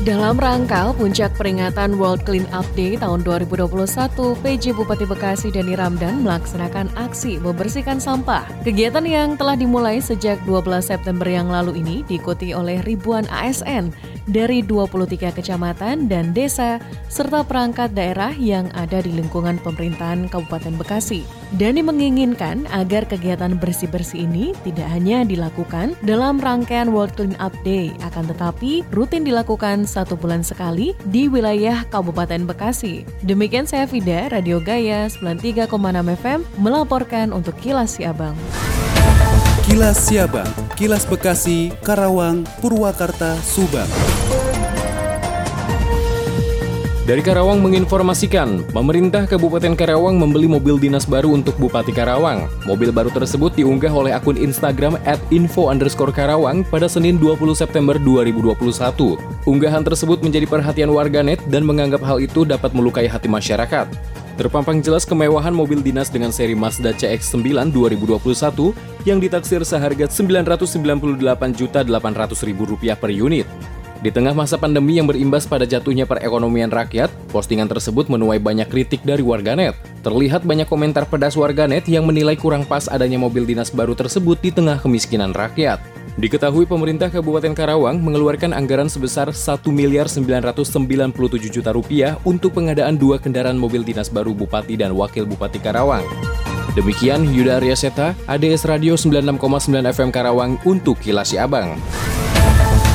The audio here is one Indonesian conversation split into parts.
Dalam rangka puncak peringatan World Clean Up Day tahun 2021, PJ Bupati Bekasi Dani Ramdan melaksanakan aksi membersihkan sampah. Kegiatan yang telah dimulai sejak 12 September yang lalu ini diikuti oleh ribuan ASN dari 23 kecamatan dan desa serta perangkat daerah yang ada di lingkungan pemerintahan Kabupaten Bekasi. Dani menginginkan agar kegiatan bersih-bersih ini tidak hanya dilakukan dalam rangkaian World Clean Up Day, akan tetapi rutin dilakukan satu bulan sekali di wilayah Kabupaten Bekasi. Demikian saya Fida, Radio Gaya 93,6 FM melaporkan untuk Kilas Siabang. Kilas Siabang, Kilas Bekasi, Karawang, Purwakarta, Subang. Dari Karawang menginformasikan, pemerintah Kabupaten Karawang membeli mobil dinas baru untuk Bupati Karawang. Mobil baru tersebut diunggah oleh akun Instagram at info underscore Karawang pada Senin 20 September 2021. Unggahan tersebut menjadi perhatian warganet dan menganggap hal itu dapat melukai hati masyarakat. Terpampang jelas kemewahan mobil dinas dengan seri Mazda CX-9 2021 yang ditaksir seharga Rp998.800.000 per unit. Di tengah masa pandemi yang berimbas pada jatuhnya perekonomian rakyat, postingan tersebut menuai banyak kritik dari warganet. Terlihat banyak komentar pedas warganet yang menilai kurang pas adanya mobil dinas baru tersebut di tengah kemiskinan rakyat. Diketahui pemerintah Kabupaten Karawang mengeluarkan anggaran sebesar 1 miliar 997 juta rupiah untuk pengadaan dua kendaraan mobil dinas baru Bupati dan Wakil Bupati Karawang. Demikian Yuda Arya Seta, ADS Radio 96,9 FM Karawang untuk Kilasi Abang.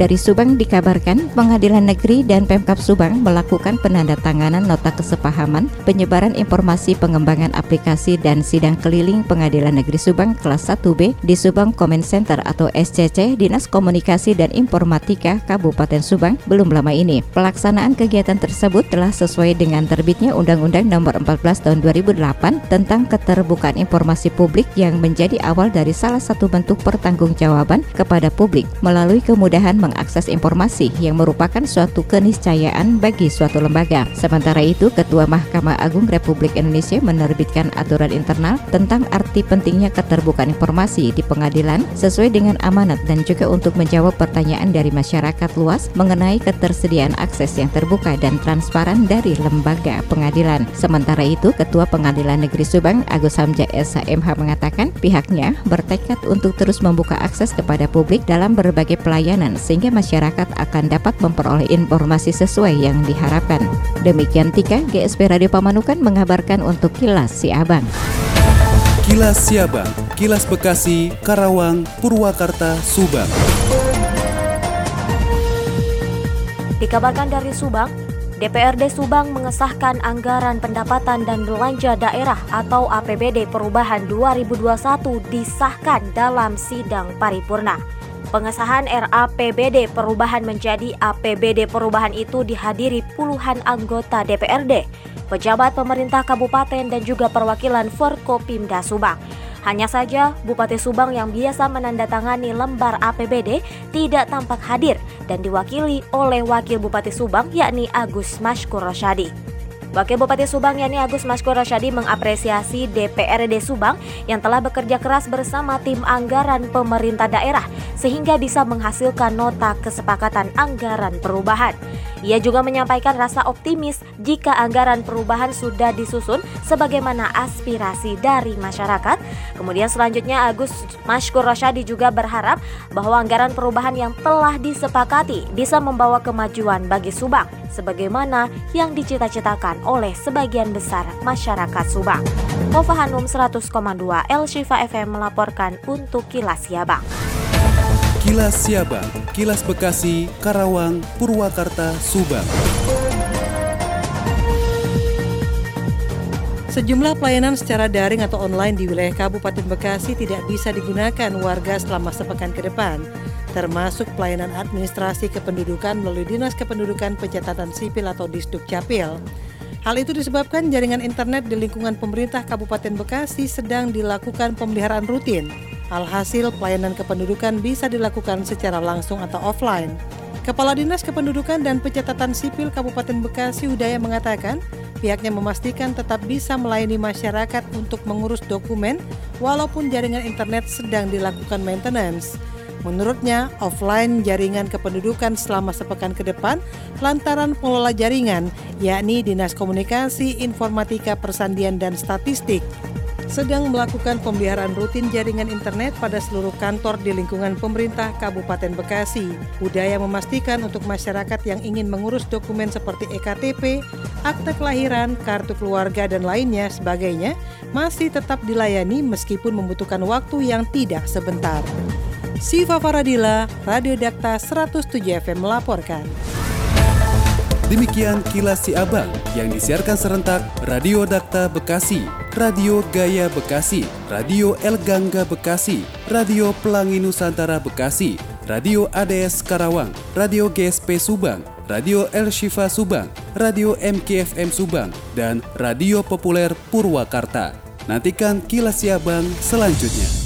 Dari Subang dikabarkan Pengadilan Negeri dan Pemkap Subang melakukan penandatanganan nota kesepahaman penyebaran informasi pengembangan aplikasi dan sidang keliling Pengadilan Negeri Subang kelas 1B di Subang Comment Center atau SCC Dinas Komunikasi dan Informatika Kabupaten Subang belum lama ini. Pelaksanaan kegiatan tersebut telah sesuai dengan terbitnya Undang-Undang Nomor 14 Tahun 2008 tentang keterbukaan informasi publik yang menjadi awal dari salah satu bentuk pertanggungjawaban kepada publik melalui kemudahan mengakses informasi yang merupakan suatu keniscayaan bagi suatu lembaga. Sementara itu, Ketua Mahkamah Agung Republik Indonesia menerbitkan aturan internal tentang arti pentingnya keterbukaan informasi di pengadilan sesuai dengan amanat dan juga untuk menjawab pertanyaan dari masyarakat luas mengenai ketersediaan akses yang terbuka dan transparan dari lembaga pengadilan. Sementara itu, Ketua Pengadilan Negeri Subang Agus Hamja SHMH mengatakan pihaknya bertekad untuk terus membuka akses kepada publik dalam berbagai pelayanan sehingga masyarakat akan dapat memperoleh informasi sesuai yang diharapkan. Demikian Tika, GSP Radio Pamanukan mengabarkan untuk Kilas Siabang. Kilas Siabang, Kilas Bekasi, Karawang, Purwakarta, Subang. Dikabarkan dari Subang, DPRD Subang mengesahkan anggaran pendapatan dan belanja daerah atau APBD perubahan 2021 disahkan dalam sidang paripurna. Pengesahan RAPBD perubahan menjadi APBD perubahan itu dihadiri puluhan anggota DPRD, pejabat pemerintah kabupaten dan juga perwakilan Forkopimda Subang. Hanya saja Bupati Subang yang biasa menandatangani lembar APBD tidak tampak hadir dan diwakili oleh Wakil Bupati Subang yakni Agus Mashkur Rosyadi. Wakil Bupati Subang yakni Agus Maskur Rasyadi mengapresiasi DPRD Subang yang telah bekerja keras bersama tim anggaran pemerintah daerah sehingga bisa menghasilkan nota kesepakatan anggaran perubahan. Ia juga menyampaikan rasa optimis jika anggaran perubahan sudah disusun sebagaimana aspirasi dari masyarakat. Kemudian selanjutnya Agus Maskur Rasyadi juga berharap bahwa anggaran perubahan yang telah disepakati bisa membawa kemajuan bagi Subang sebagaimana yang dicita-citakan oleh sebagian besar masyarakat Subang. Nova Hanum 100,2 El Shifa FM melaporkan untuk Kilas Siabang. Kilas Siabang, Kilas Bekasi, Karawang, Purwakarta, Subang. Sejumlah pelayanan secara daring atau online di wilayah Kabupaten Bekasi tidak bisa digunakan warga selama sepekan ke depan termasuk pelayanan administrasi kependudukan melalui Dinas Kependudukan Pencatatan Sipil atau Disduk Capil. Hal itu disebabkan jaringan internet di lingkungan pemerintah Kabupaten Bekasi sedang dilakukan pemeliharaan rutin. Alhasil, pelayanan kependudukan bisa dilakukan secara langsung atau offline. Kepala Dinas Kependudukan dan Pencatatan Sipil Kabupaten Bekasi Udaya mengatakan, pihaknya memastikan tetap bisa melayani masyarakat untuk mengurus dokumen walaupun jaringan internet sedang dilakukan maintenance. Menurutnya, offline jaringan kependudukan selama sepekan ke depan lantaran pengelola jaringan, yakni Dinas Komunikasi, Informatika, Persandian, dan Statistik sedang melakukan pemeliharaan rutin jaringan internet pada seluruh kantor di lingkungan pemerintah Kabupaten Bekasi. Budaya memastikan untuk masyarakat yang ingin mengurus dokumen seperti EKTP, akte kelahiran, kartu keluarga, dan lainnya sebagainya masih tetap dilayani meskipun membutuhkan waktu yang tidak sebentar. Siva Faradila, Radio Dakta 107 FM melaporkan. Demikian kilas si abang yang disiarkan serentak Radio Dakta Bekasi, Radio Gaya Bekasi, Radio El Gangga Bekasi, Radio Pelangi Nusantara Bekasi, Radio ADS Karawang, Radio GSP Subang, Radio El Shifa Subang, Radio MKFM Subang, dan Radio Populer Purwakarta. Nantikan kilas si abang selanjutnya.